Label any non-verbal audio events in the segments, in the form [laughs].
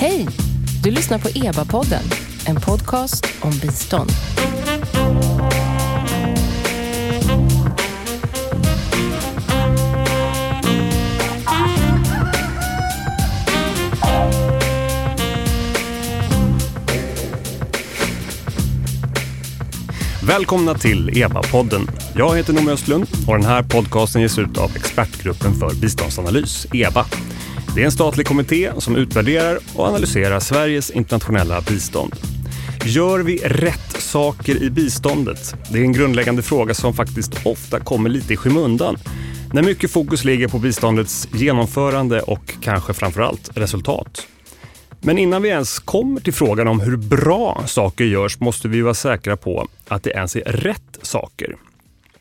Hej! Du lyssnar på EBA-podden, en podcast om bistånd. Välkomna till EBA-podden. Jag heter Noomi Östlund och den här podcasten ges ut av Expertgruppen för biståndsanalys, EBA. Det är en statlig kommitté som utvärderar och analyserar Sveriges internationella bistånd. Gör vi rätt saker i biståndet? Det är en grundläggande fråga som faktiskt ofta kommer lite i skymundan. När mycket fokus ligger på biståndets genomförande och kanske framförallt resultat. Men innan vi ens kommer till frågan om hur bra saker görs måste vi vara säkra på att det ens är rätt saker.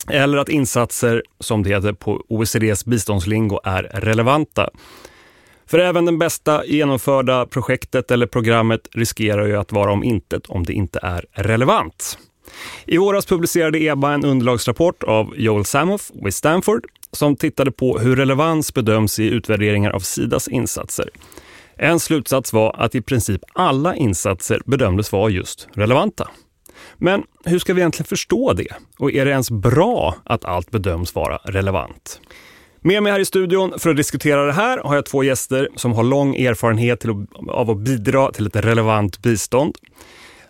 Eller att insatser, som det heter på OECDs biståndslingo, är relevanta. För även den bästa genomförda projektet eller programmet riskerar ju att vara om intet om det inte är relevant. I våras publicerade EBA en underlagsrapport av Joel Samoff vid Stanford som tittade på hur relevans bedöms i utvärderingar av Sidas insatser. En slutsats var att i princip alla insatser bedömdes vara just relevanta. Men hur ska vi egentligen förstå det? Och är det ens bra att allt bedöms vara relevant? Med mig här i studion för att diskutera det här har jag två gäster som har lång erfarenhet till att, av att bidra till ett relevant bistånd.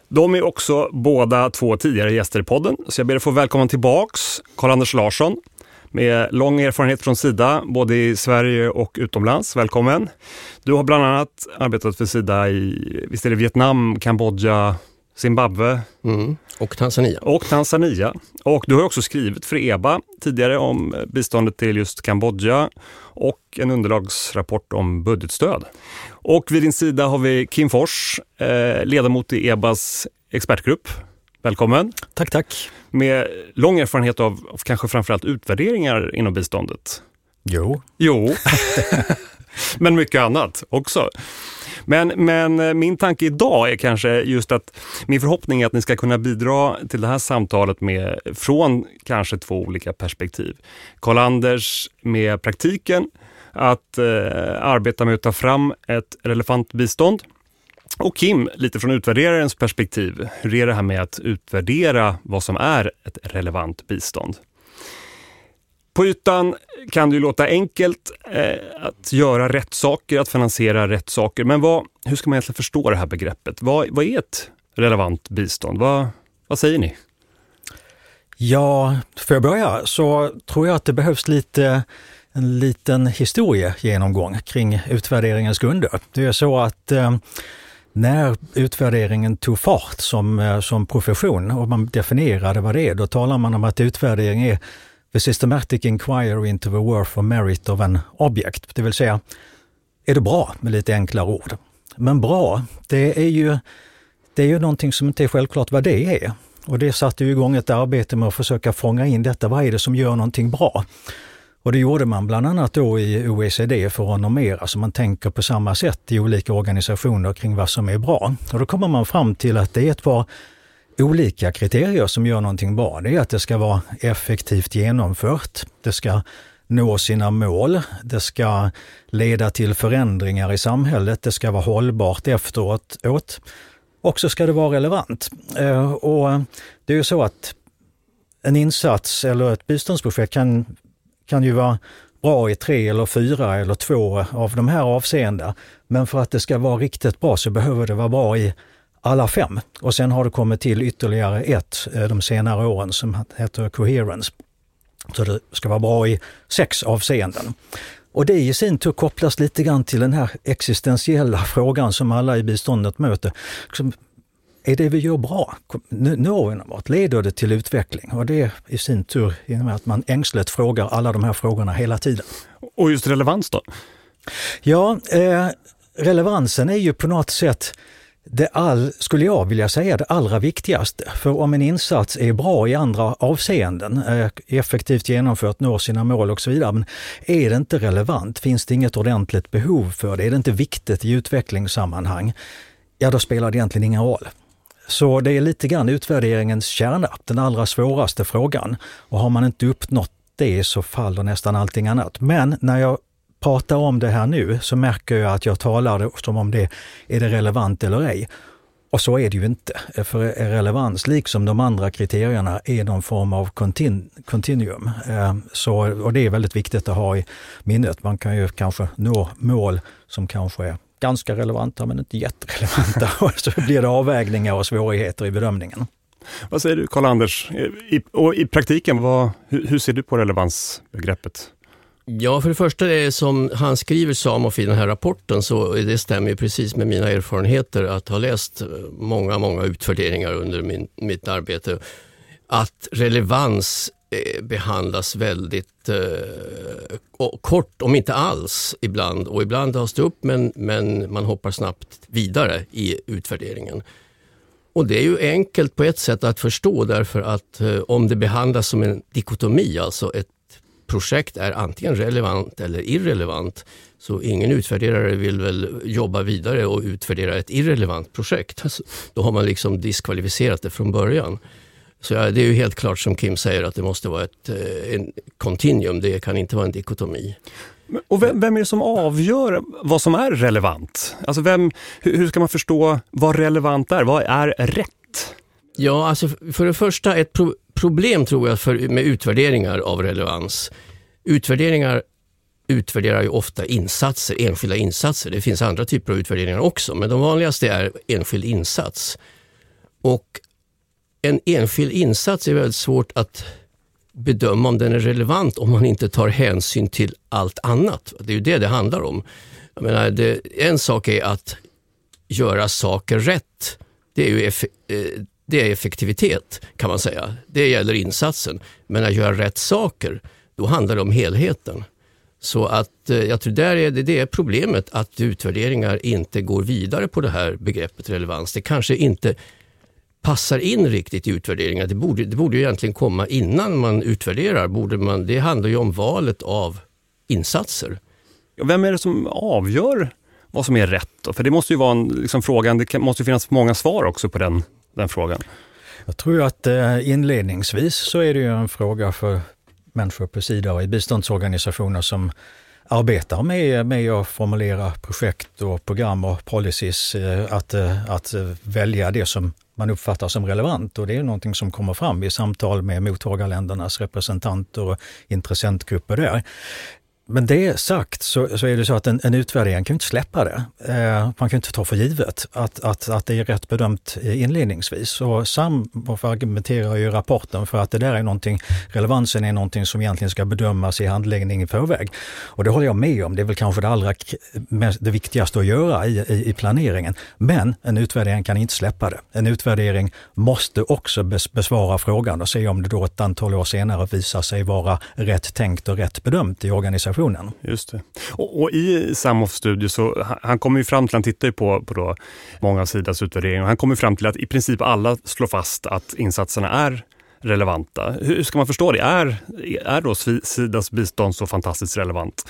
De är också båda två tidigare gäster i podden, så jag ber att få välkomna tillbaks Karl-Anders Larsson med lång erfarenhet från Sida, både i Sverige och utomlands. Välkommen! Du har bland annat arbetat för Sida i visst är det Vietnam, Kambodja, Zimbabwe. Mm. Och Tanzania. Och Tanzania. Och du har också skrivit för EBA tidigare om biståndet till just Kambodja och en underlagsrapport om budgetstöd. Och vid din sida har vi Kim Fors, eh, ledamot i EBAs expertgrupp. Välkommen! Tack, tack! Med lång erfarenhet av, av kanske framförallt utvärderingar inom biståndet. Jo. Jo, [laughs] men mycket annat också. Men, men eh, min tanke idag är kanske just att min förhoppning är att ni ska kunna bidra till det här samtalet med, från kanske två olika perspektiv. Karl-Anders med praktiken, att eh, arbeta med att ta fram ett relevant bistånd. Och Kim, lite från utvärderarens perspektiv, hur är det här med att utvärdera vad som är ett relevant bistånd? På ytan kan det ju låta enkelt eh, att göra rätt saker, att finansiera rätt saker. Men vad, hur ska man egentligen förstå det här begreppet? Vad, vad är ett relevant bistånd? Vad, vad säger ni? Ja, för att börja så tror jag att det behövs lite en liten historiegenomgång kring utvärderingens grunder. Det är så att eh, när utvärderingen tog fart som, eh, som profession och man definierade vad det är, då talar man om att utvärdering är the systematic inquiry into the worth or merit of an object. Det vill säga, är det bra med lite enklare ord? Men bra, det är ju, det är ju någonting som inte är självklart vad det är. Och det satte ju igång ett arbete med att försöka fånga in detta. Vad är det som gör någonting bra? Och det gjorde man bland annat då i OECD för att normera, så man tänker på samma sätt i olika organisationer kring vad som är bra. Och då kommer man fram till att det är ett par olika kriterier som gör någonting bra. Det är att det ska vara effektivt genomfört. Det ska nå sina mål. Det ska leda till förändringar i samhället. Det ska vara hållbart efteråt. Och så ska det vara relevant. Eh, och det är ju så att en insats eller ett biståndsprojekt kan, kan ju vara bra i tre eller fyra eller två av de här avseendena. Men för att det ska vara riktigt bra så behöver det vara bra i alla fem. Och sen har det kommit till ytterligare ett eh, de senare åren som heter Coherence. Så det ska vara bra i sex avseenden. Och det i sin tur kopplas lite grann till den här existentiella frågan som alla i biståndet möter. Är det vi gör bra? Når vi något? Leder det till utveckling? Och det i sin tur innebär att man ängsligt frågar alla de här frågorna hela tiden. Och just relevans då? Ja, eh, relevansen är ju på något sätt det all, skulle jag vilja säga, det allra viktigaste. För om en insats är bra i andra avseenden, eh, effektivt genomfört, når sina mål och så vidare, men är det inte relevant, finns det inget ordentligt behov för det, är det inte viktigt i utvecklingssammanhang, ja då spelar det egentligen ingen roll. Så det är lite grann utvärderingens kärna, den allra svåraste frågan. Och har man inte uppnått det så faller nästan allting annat. Men när jag pratar om det här nu så märker jag att jag talar som om det är det relevant eller ej. Och så är det ju inte. För relevans, liksom de andra kriterierna, är någon form av kontinuum. continuum. Eh, så, och det är väldigt viktigt att ha i minnet. Man kan ju kanske nå mål som kanske är ganska relevanta men inte jätterelevanta. [laughs] Och så blir det avvägningar och svårigheter i bedömningen. Vad säger du Karl-Anders? I, och I praktiken, vad, hur, hur ser du på relevansbegreppet? Ja, för det första, det som han skriver Samof i den här rapporten, så det stämmer precis med mina erfarenheter att ha läst eh, många, många utvärderingar under min, mitt arbete. Att relevans eh, behandlas väldigt eh, kort, om inte alls ibland. Och ibland tas det upp men, men man hoppar snabbt vidare i utvärderingen. Och det är ju enkelt på ett sätt att förstå därför att eh, om det behandlas som en dikotomi, alltså ett projekt är antingen relevant eller irrelevant. Så ingen utvärderare vill väl jobba vidare och utvärdera ett irrelevant projekt. Alltså, då har man liksom diskvalificerat det från början. Så ja, det är ju helt klart som Kim säger att det måste vara ett eh, en continuum, det kan inte vara en dikotomi. Och vem, vem, är det som avgör vad som är relevant? Alltså vem, hur, hur ska man förstå vad relevant är? Vad är rätt? Ja, alltså för det första ett pro problem tror jag för, med utvärderingar av relevans. Utvärderingar utvärderar ju ofta insatser, enskilda insatser. Det finns andra typer av utvärderingar också, men de vanligaste är enskild insats. Och en enskild insats är väldigt svårt att bedöma om den är relevant om man inte tar hänsyn till allt annat. Det är ju det det handlar om. Jag menar, det, en sak är att göra saker rätt. Det är ju eh, det är effektivitet kan man säga. Det gäller insatsen. Men att göra rätt saker, då handlar det om helheten. Så att eh, jag tror där är det, det är problemet att utvärderingar inte går vidare på det här begreppet relevans. Det kanske inte passar in riktigt i utvärderingar. Det borde, det borde egentligen komma innan man utvärderar. Borde man, det handlar ju om valet av insatser. Vem är det som avgör vad som är rätt? Då? För det måste ju vara en liksom, fråga, det måste finnas många svar också på den den frågan? Jag tror att eh, inledningsvis så är det ju en fråga för människor på Sida och i biståndsorganisationer som arbetar med, med att formulera projekt och program och policies, eh, att, eh, att välja det som man uppfattar som relevant och det är någonting som kommer fram i samtal med mottagarländernas representanter och intressentgrupper där. Men det sagt så, så är det så att en, en utvärdering kan inte släppa det. Eh, man kan inte ta för givet att, att, att det är rätt bedömt inledningsvis. Och Sam argumenterar ju i rapporten för att det där är någonting, relevansen är någonting som egentligen ska bedömas i handläggning i förväg. Och det håller jag med om, det är väl kanske det allra det viktigaste att göra i, i, i planeringen. Men en utvärdering kan inte släppa det. En utvärdering måste också bes, besvara frågan och se om det då ett antal år senare visar sig vara rätt tänkt och rätt bedömt i organisationen organisationen. Just det. Och, och i Samhoffs studie så han kommer ju fram till, han tittar ju på, på då många av Sidas utvärderingar, och han kommer fram till att i princip alla slår fast att insatserna är relevanta. Hur ska man förstå det? Är, är då Sidas bistånd så fantastiskt relevant?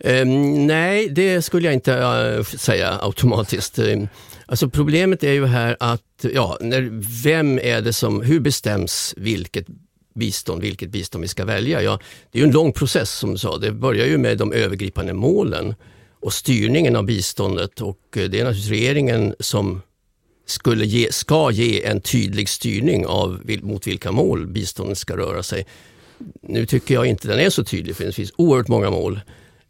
Um, nej, det skulle jag inte uh, säga automatiskt. Um, alltså problemet är ju här att, ja, när, vem är det som, hur bestäms vilket bistånd, vilket bistånd vi ska välja. Ja, det är en lång process som du sa. Det börjar ju med de övergripande målen och styrningen av biståndet och eh, det är naturligtvis regeringen som skulle ge, ska ge en tydlig styrning av mot vilka mål biståndet ska röra sig. Nu tycker jag inte den är så tydlig för det finns oerhört många mål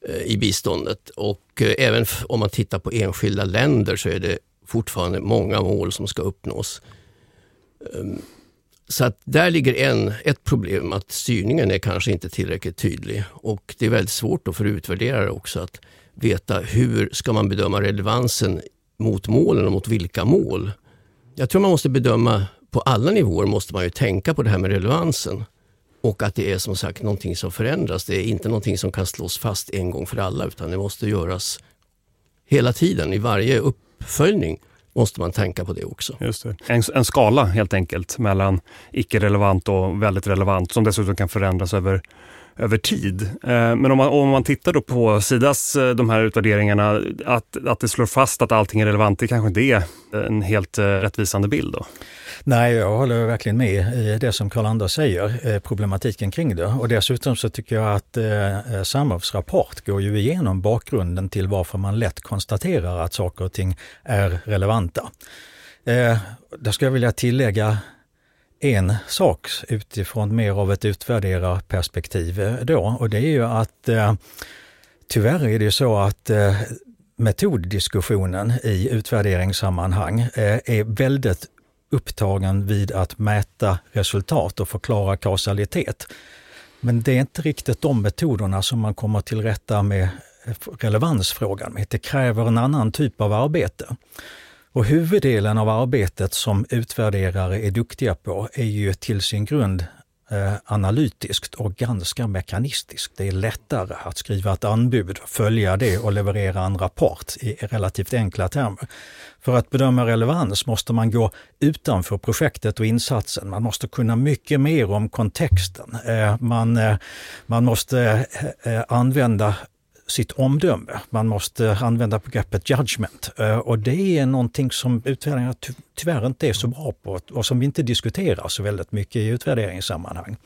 eh, i biståndet och eh, även om man tittar på enskilda länder så är det fortfarande många mål som ska uppnås. Ehm, så att där ligger en, ett problem, att styrningen är kanske inte tillräckligt tydlig. Och det är väldigt svårt då för utvärderare också att veta hur ska man bedöma relevansen mot målen och mot vilka mål. Jag tror man måste bedöma på alla nivåer måste man ju tänka på det här med relevansen. Och att det är som sagt någonting som förändras. Det är inte någonting som kan slås fast en gång för alla utan det måste göras hela tiden i varje uppföljning måste man tänka på det också. Just det. En, en skala helt enkelt mellan icke-relevant och väldigt relevant som dessutom kan förändras över, över tid. Eh, men om man, om man tittar då på Sidas eh, de här utvärderingarna, att, att det slår fast att allting är relevant, det kanske inte är eh, en helt rättvisande bild då? Nej, jag håller verkligen med i det som Karl-Anders säger, problematiken kring det. Och dessutom så tycker jag att eh, Samhofs rapport går ju igenom bakgrunden till varför man lätt konstaterar att saker och ting är relevanta. Eh, där skulle jag vilja tillägga en sak utifrån mer av ett utvärderarperspektiv eh, då och det är ju att eh, tyvärr är det så att eh, metoddiskussionen i utvärderingssammanhang eh, är väldigt upptagen vid att mäta resultat och förklara kausalitet. Men det är inte riktigt de metoderna som man kommer till rätta med eh, relevansfrågan med. Det kräver en annan typ av arbete. Och huvuddelen av arbetet som utvärderare är duktiga på är ju till sin grund eh, analytiskt och ganska mekanistiskt. Det är lättare att skriva ett anbud, följa det och leverera en rapport i relativt enkla termer. För att bedöma relevans måste man gå utanför projektet och insatsen. Man måste kunna mycket mer om kontexten. Eh, man, eh, man måste eh, eh använda sitt omdöme. Man måste använda begreppet judgment eh, och det är någonting som utvärderingar tyvärr inte är så bra på och som vi inte diskuterar så väldigt mycket i utvärderingssammanhang.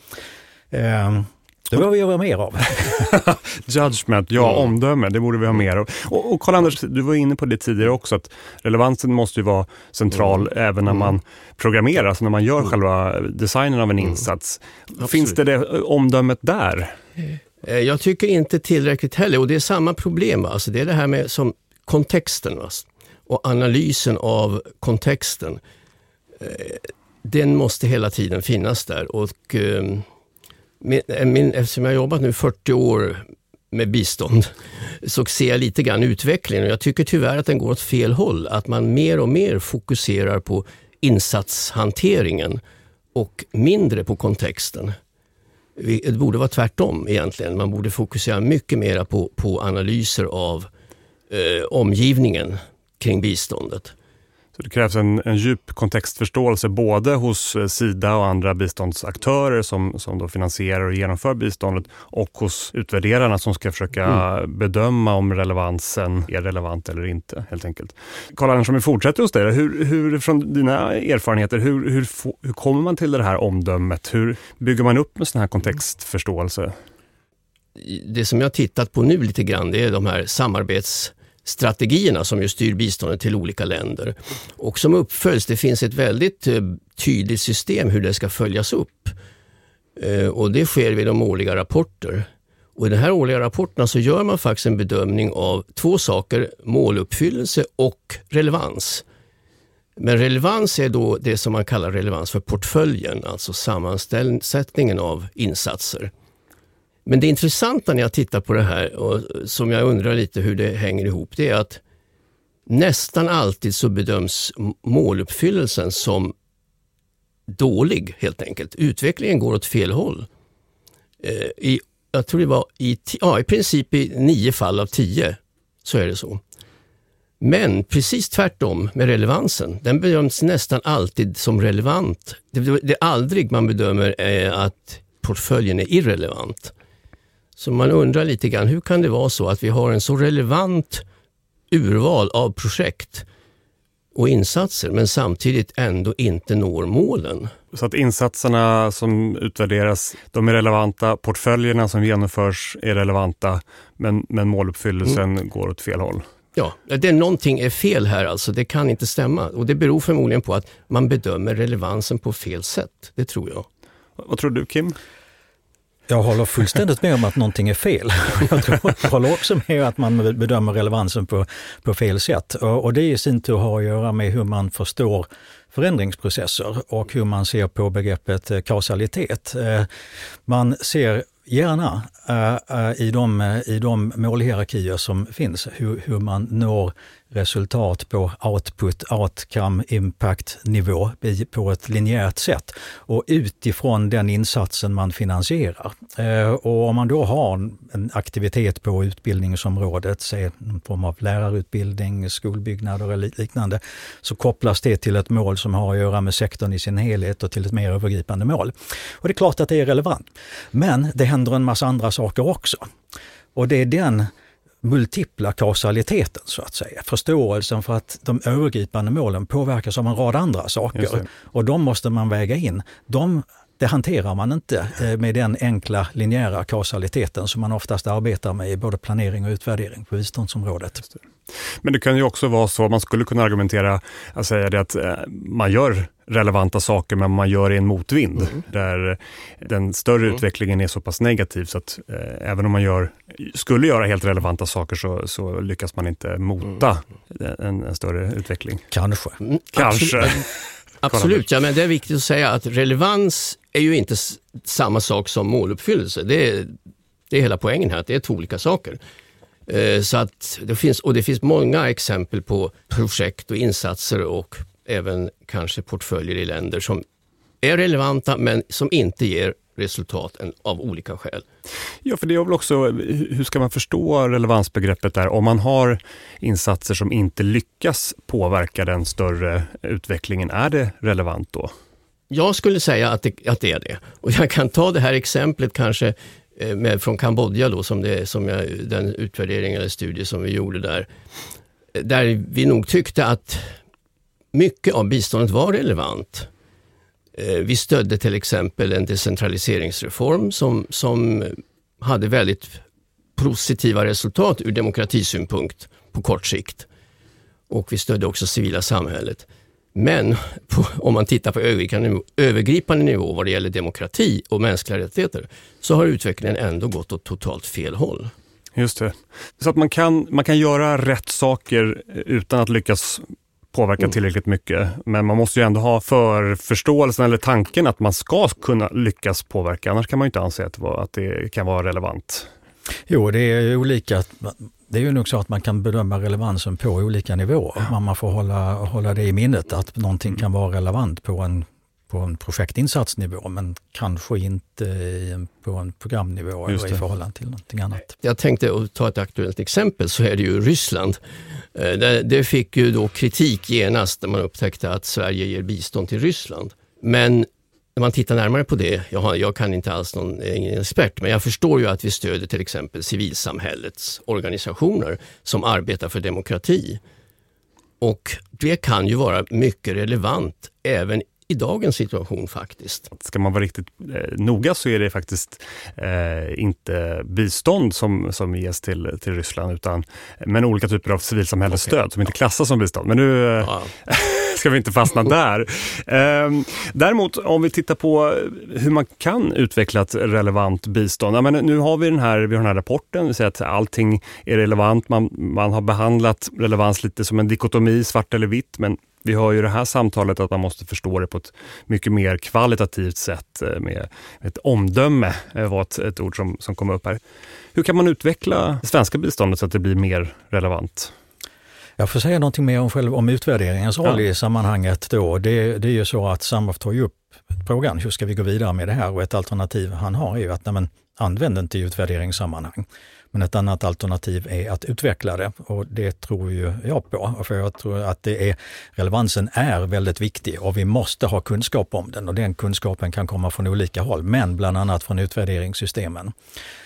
Ehm, det behöver vi göra mer av. [laughs] Judgment, ja, mm. omdöme, det borde vi ha mer av. Och, och Karl-Anders, du var inne på det tidigare också, att relevansen måste ju vara central mm. även när man mm. programmerar, alltså när man gör mm. själva designen av en mm. insats. Finns det, det omdömet där? Eh, jag tycker inte tillräckligt heller och det är samma problem. Alltså det är det här med som kontexten alltså, och analysen av kontexten. Eh, den måste hela tiden finnas där. Och, ehm, eh, min, eftersom jag har jobbat nu 40 år med bistånd [laughs] så ser jag lite grann utvecklingen och jag tycker tyvärr att den går åt fel håll. Att man mer och mer fokuserar på insatshanteringen och mindre på kontexten. Det borde vara tvärtom egentligen. Man borde fokusera mycket mer på, på analyser av eh, omgivningen kring biståndet. Så det krävs en, en djup kontextförståelse både hos eh, Sida och andra biståndsaktörer som, som då finansierar och genomför biståndet och hos utvärderarna som ska försöka mm. bedöma om relevansen är relevant eller inte helt enkelt. Karl-Anders, om vi fortsätter hos dig, hur, hur, från dina erfarenheter, hur, hur, hur kommer man till det här omdömet? Hur bygger man upp en sån här kontextförståelse? Det som jag tittat på nu lite grann, det är de här samarbets strategierna som ju styr biståndet till olika länder och som uppföljs. Det finns ett väldigt eh, tydligt system hur det ska följas upp eh, och det sker vid de årliga rapporter. Och I de här årliga rapporterna så gör man faktiskt en bedömning av två saker, måluppfyllelse och relevans. Men relevans är då det som man kallar relevans för portföljen, alltså sammansättningen av insatser. Men det intressanta när jag tittar på det här och som jag undrar lite hur det hänger ihop, det är att nästan alltid så bedöms måluppfyllelsen som dålig helt enkelt. Utvecklingen går åt fel håll. Eh, I, jag tror det var i, ja, i princip i nio fall av tio så är det så. Men precis tvärtom med relevansen. Den bedöms nästan alltid som relevant. Det, det är aldrig man bedömer eh, att portföljen är irrelevant. Så man undrar lite grann, hur kan det vara så att vi har en så relevant urval av projekt och insatser men samtidigt ändå inte når målen? Så att insatserna som utvärderas, de är relevanta, portföljerna som genomförs är relevanta, men, men måluppfyllelsen mm. går åt fel håll? Ja, det är någonting är fel här alltså. Det kan inte stämma och det beror förmodligen på att man bedömer relevansen på fel sätt. Det tror jag. Vad tror du Kim? Jag håller fullständigt med om att någonting är fel. [laughs] Jag, tror, jag håller också med om att man bedömer relevansen på, på fel sätt. Och, och det i sin tur har att göra med hur man förstår förändringsprocesser och hur man ser på begreppet eh, kausalitet. Eh, man ser gärna eh, i, de, i de målhierarkier som finns hur, hur man når resultat på output, outcome, impact nivå på ett linjärt sätt och utifrån den insatsen man finansierar. Eh, och om man då har en aktivitet på utbildningsområdet, säg någon form av lärarutbildning, skolbyggnader eller liknande, så kopplas det till ett mål som har att göra med sektorn i sin helhet och till ett mer övergripande mål. Och det är klart att det är relevant. Men det händer en massa andra saker också. Och det är den multipla kausaliteten så att säga. Förståelsen för att de övergripande målen påverkas av en rad andra saker och de måste man väga in. De, det hanterar man inte eh, med den enkla linjära kausaliteten som man oftast arbetar med i både planering och utvärdering på biståndsområdet. Men det kan ju också vara så, man skulle kunna argumentera, att säga det att eh, man gör relevanta saker men man gör det i en motvind. Mm. Där den större mm. utvecklingen är så pass negativ så att eh, även om man gör, skulle göra helt relevanta saker så, så lyckas man inte mota mm. en, en, större utveckling. Kanske. Mm, Kanske. Absolut, ja, men det är viktigt att säga att relevans är ju inte samma sak som måluppfyllelse. Det är, det är hela poängen här, att det är två olika saker. Eh, så att det finns, och det finns många exempel på projekt och insatser och även kanske portföljer i länder som är relevanta men som inte ger resultat av olika skäl. Ja, för det är väl också, hur ska man förstå relevansbegreppet där? Om man har insatser som inte lyckas påverka den större utvecklingen, är det relevant då? Jag skulle säga att det, att det är det. Och jag kan ta det här exemplet kanske eh, med, från Kambodja då, som, det, som jag, den utvärdering eller studie som vi gjorde där. Där vi nog tyckte att mycket av biståndet var relevant. Eh, vi stödde till exempel en decentraliseringsreform som, som hade väldigt positiva resultat ur demokratisynpunkt på kort sikt. Och vi stödde också civila samhället. Men [laughs] på, om man tittar på övergripande nivå, övergripande nivå vad det gäller demokrati och mänskliga rättigheter så har utvecklingen ändå gått åt totalt fel håll. Just det. Så att man kan, man kan göra rätt saker utan att lyckas påverka mm. tillräckligt mycket. Men man måste ju ändå ha för förståelsen eller tanken att man ska kunna lyckas påverka. Annars kan man ju inte anse att, det kan vara relevant. Jo, det är olika. Det är ju nog så att man kan bedöma relevansen på olika nivåer. Ja. Man får hålla, hålla det i minnet att någonting kan vara relevant på en på en projektinsatsnivå men kanske inte på en programnivå eller i förhållande till någonting annat. Jag tänkte ta ett aktuellt exempel så är det ju Ryssland. Eh, det fick ju då kritik genast när man upptäckte att Sverige ger bistånd till Ryssland. Men när man tittar närmare på det, jag, har, jag kan inte alls någon ingen expert, men jag förstår ju att vi stöder till exempel civilsamhällets organisationer som arbetar för demokrati. Och det kan ju vara mycket relevant även i dagens situation faktiskt. Ska man vara riktigt eh, noga så är det faktiskt eh, inte bistånd som, som ges till, till Ryssland utan men olika typer av civilsamhällesstöd okay. som inte klassas som bistånd. Men nu eh, ja. [laughs] ska vi inte fastna där. Eh, däremot om vi tittar på hur man kan utveckla ett relevant bistånd. Ja, men nu har vi den här, vi har den här rapporten, vi säger att allting är relevant. Man, man har behandlat relevans lite som en dikotomi, svart eller vitt, men vi har ju det här samtalet att man måste förstå det på ett mycket mer kvalitativt sätt eh, med ett omdöme, eh, var ett, ett ord som, som kom upp här. Hur kan man utveckla det svenska biståndet så att det blir mer relevant? Jag får säga någonting mer om, själv, om utvärderingens roll ja. i sammanhanget. Då. Det, det är ju så att Samhof tar ju upp frågan, hur ska vi gå vidare med det här? Och ett alternativ han har är ju att nej, men, använd inte i utvärderingssammanhang. Men ett annat alternativ är att utveckla det och det tror ju jag på. För jag tror att det är, relevansen är väldigt viktig och vi måste ha kunskap om den och den kunskapen kan komma från olika håll, men bland annat från utvärderingssystemen.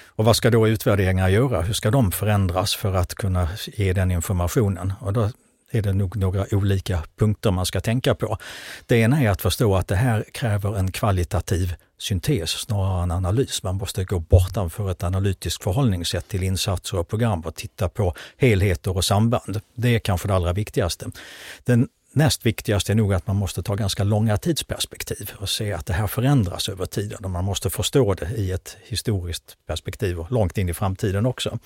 Och vad ska då utvärderingar göra? Hur ska de förändras för att kunna ge den informationen? Och då är det nog några olika punkter man ska tänka på. Det ena är att förstå att det här kräver en kvalitativ syntes snarare än analys. Man måste gå bortanför ett analytiskt förhållningssätt till insatser och program och titta på helheter och samband. Det är kanske det allra viktigaste. Den näst viktigaste är nog att man måste ta ganska långa tidsperspektiv och se att det här förändras över tiden och man måste förstå det i ett historiskt perspektiv och långt in i framtiden också.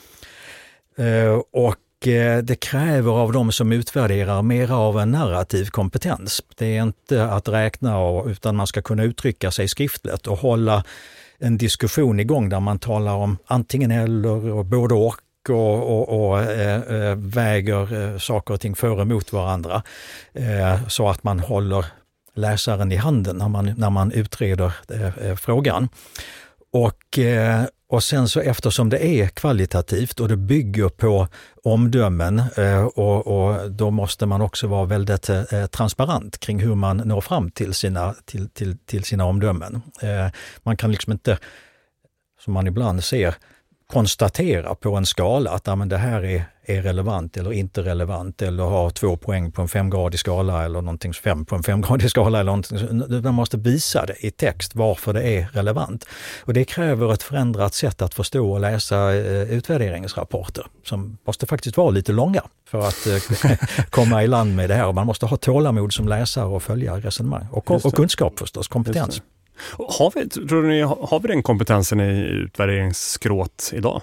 Eh, och Eh, det kräver av de som utvärderar mera av en narrativ kompetens. Det är inte att räkna utan man ska kunna uttrycka sig skriftligt och hålla en diskussion igång där man talar om antingen eller och både och och, och, och äh, väger saker och ting för och emot varandra. Äh, så att man håller läsaren i handen när man, när man utreder frågan. Och och sen så eftersom det är kvalitativt och det bygger på omdömen eh, och, och då måste man också vara väldigt eh, transparent kring hur man når fram till sina, till, till, till sina omdömen. Eh, man kan liksom inte som man ibland ser konstatera på en skala att ja, men det här är, är relevant eller inte relevant eller har två poäng på en femgradig skala eller någonting, fem på en femgradig skala eller någonting. Man måste visa det i text varför det är relevant. Och det kräver ett förändrat sätt att förstå och läsa eh, utvärderingsrapporter som måste faktiskt vara lite långa för att eh, [laughs] komma i land med det här. Och man måste ha tålamod som läsare och följa resonemang och, och kunskap förstås, kompetens. Har vi, tror ni, har vi den kompetensen i utvärderingsskrået idag?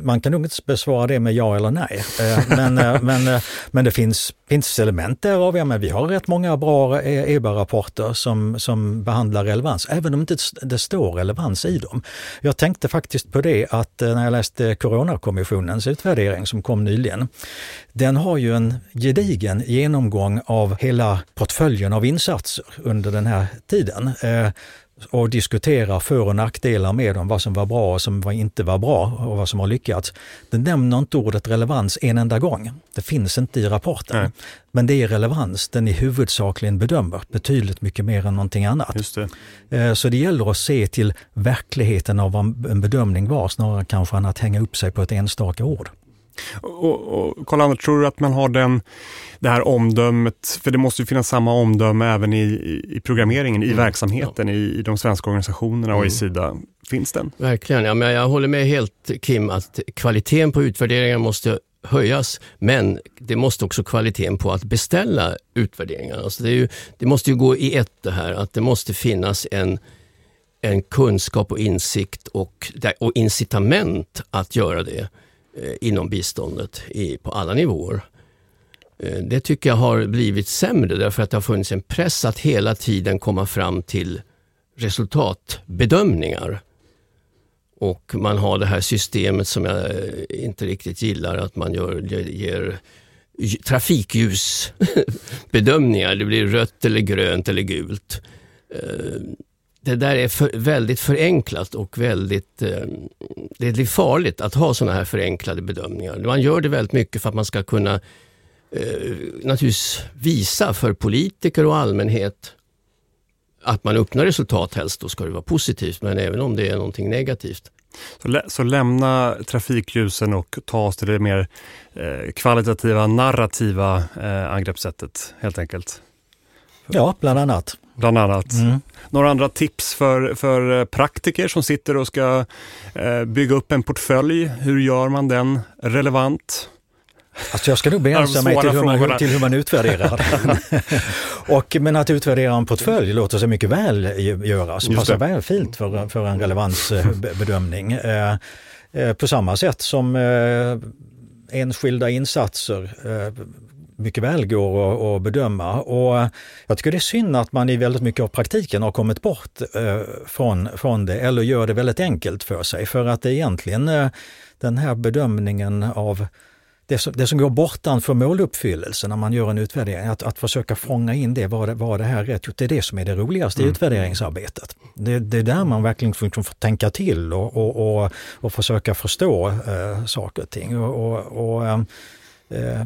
Man kan nog inte besvara det med ja eller nej. Eh, men, eh, [laughs] men, eh, men det finns, finns element därav. Ja, men vi har rätt många bra EBA-rapporter som, som behandlar relevans, även om inte det står relevans i dem. Jag tänkte faktiskt på det att när jag läste Coronakommissionens utvärdering som kom nyligen, den har ju en gedigen genomgång av hela portföljen av insatser under den här tiden och diskuterar för och nackdelar med dem, vad som var bra och som inte var bra och vad som har lyckats. Den nämner inte ordet relevans en enda gång. Det finns inte i rapporten. Nej. Men det är relevans den i huvudsakligen bedömer, betydligt mycket mer än någonting annat. Det. Eh, så det gäller att se till verkligheten av vad en bedömning var, snarare kanske än att hänga upp sig på ett enstaka ord. Och, och Karl tror du att man har den, det här omdömet, för det måste ju finnas samma omdöme även i, i programmeringen, i mm. verksamheten, ja. i, i, de svenska organisationerna och mm. i Sida. Finns den? Verkligen, ja, men jag håller med helt Kim att kvaliteten på utvärderingar måste höjas, men det måste också kvaliteten på att beställa utvärderingar. Alltså det, ju, det måste ju gå i ett det här, att det måste finnas en en kunskap och insikt och, och incitament att göra det. Eh, inom biståndet i, på alla nivåer. Eh, det tycker jag har blivit sämre därför att det har funnits en press att hela tiden komma fram till resultatbedömningar. Och man har det här systemet som jag eh, inte riktigt gillar, att man gör, ger trafikljusbedömningar. Det blir rött eller grönt eller gult det där är för, väldigt förenklat och väldigt, eh, det är farligt att ha sådana här förenklade bedömningar. Man gör det väldigt mycket för att man ska kunna eh, naturligtvis visa för politiker och allmänhet att man uppnår resultat, helst då ska det vara positivt, men även om det är någonting negativt. Så, lä så lämna trafikljusen och ta oss till det mer eh, kvalitativa, narrativa eh, angreppssättet helt enkelt? Ja, bland annat bland annat. Mm. Några andra tips för, för eh, praktiker som sitter och ska eh, bygga upp en portfölj. Hur gör man den relevant? Alltså jag ska nog begränsa mig till hur, man, till hur man utvärderar. [laughs] och, men att utvärdera en portfölj låter sig mycket väl göras, passar väl fint för, för en relevansbedömning. Eh, eh, på samma sätt som eh, enskilda insatser eh, mycket väl går att, bedöma. Och jag tycker det är synd att man i väldigt mycket av praktiken har kommit bort eh, från, från det eller gör det väldigt enkelt för sig. För att det egentligen eh, den här bedömningen av det som, det som går bortanför måluppfyllelse när man gör en utvärdering, att, att försöka fånga in det, var det, var det här rätt gjort? Det är det som är det roligaste i mm. utvärderingsarbetet. Det, det är där man verkligen får, får tänka till och, och, och, och försöka förstå äh, saker och ting. Och, och, och Eh,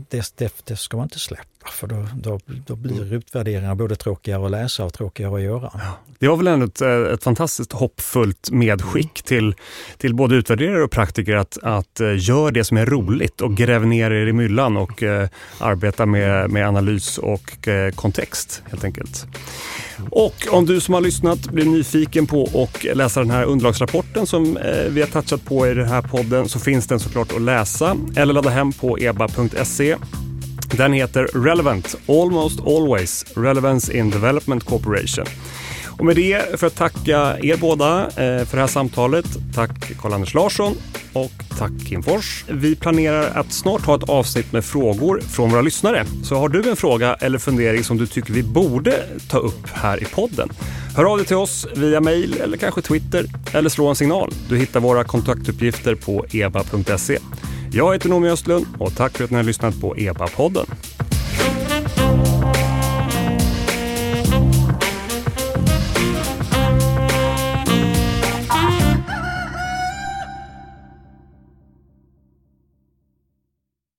det, det, det, ska man inte släppa för då, då, då blir mm. utvärderingar både tråkigare att läsa och tråkigare att göra. Ja. Det var väl ändå ett, eh, ett fantastiskt hoppfullt medskick mm. till, till både utvärderare och praktiker att, att uh, gör det som är roligt och gräv ner er i myllan och uh, arbeta med, med analys och uh, kontext helt enkelt. Och om du som har lyssnat blir nyfiken på att läsa den här underlagsrapporten som eh, vi har touchat på i den här podden så finns den såklart att läsa eller ladda hem på eba.se. Den heter Relevant, Almost Always, Relevance in Development Corporation. Och med det för att tacka er båda eh, för det här samtalet. Tack Karl-Anders Larsson och tack Kim Fors. Vi planerar att snart ha ett avsnitt med frågor från våra lyssnare. Så har du en fråga eller fundering som du tycker vi borde ta upp här i podden? Hör av dig till oss via mail eller kanske Twitter eller slå en signal. Du hittar våra kontaktuppgifter på eba.se. Jag heter Noomi Östlund och tack för att ni har lyssnat på EBA-podden.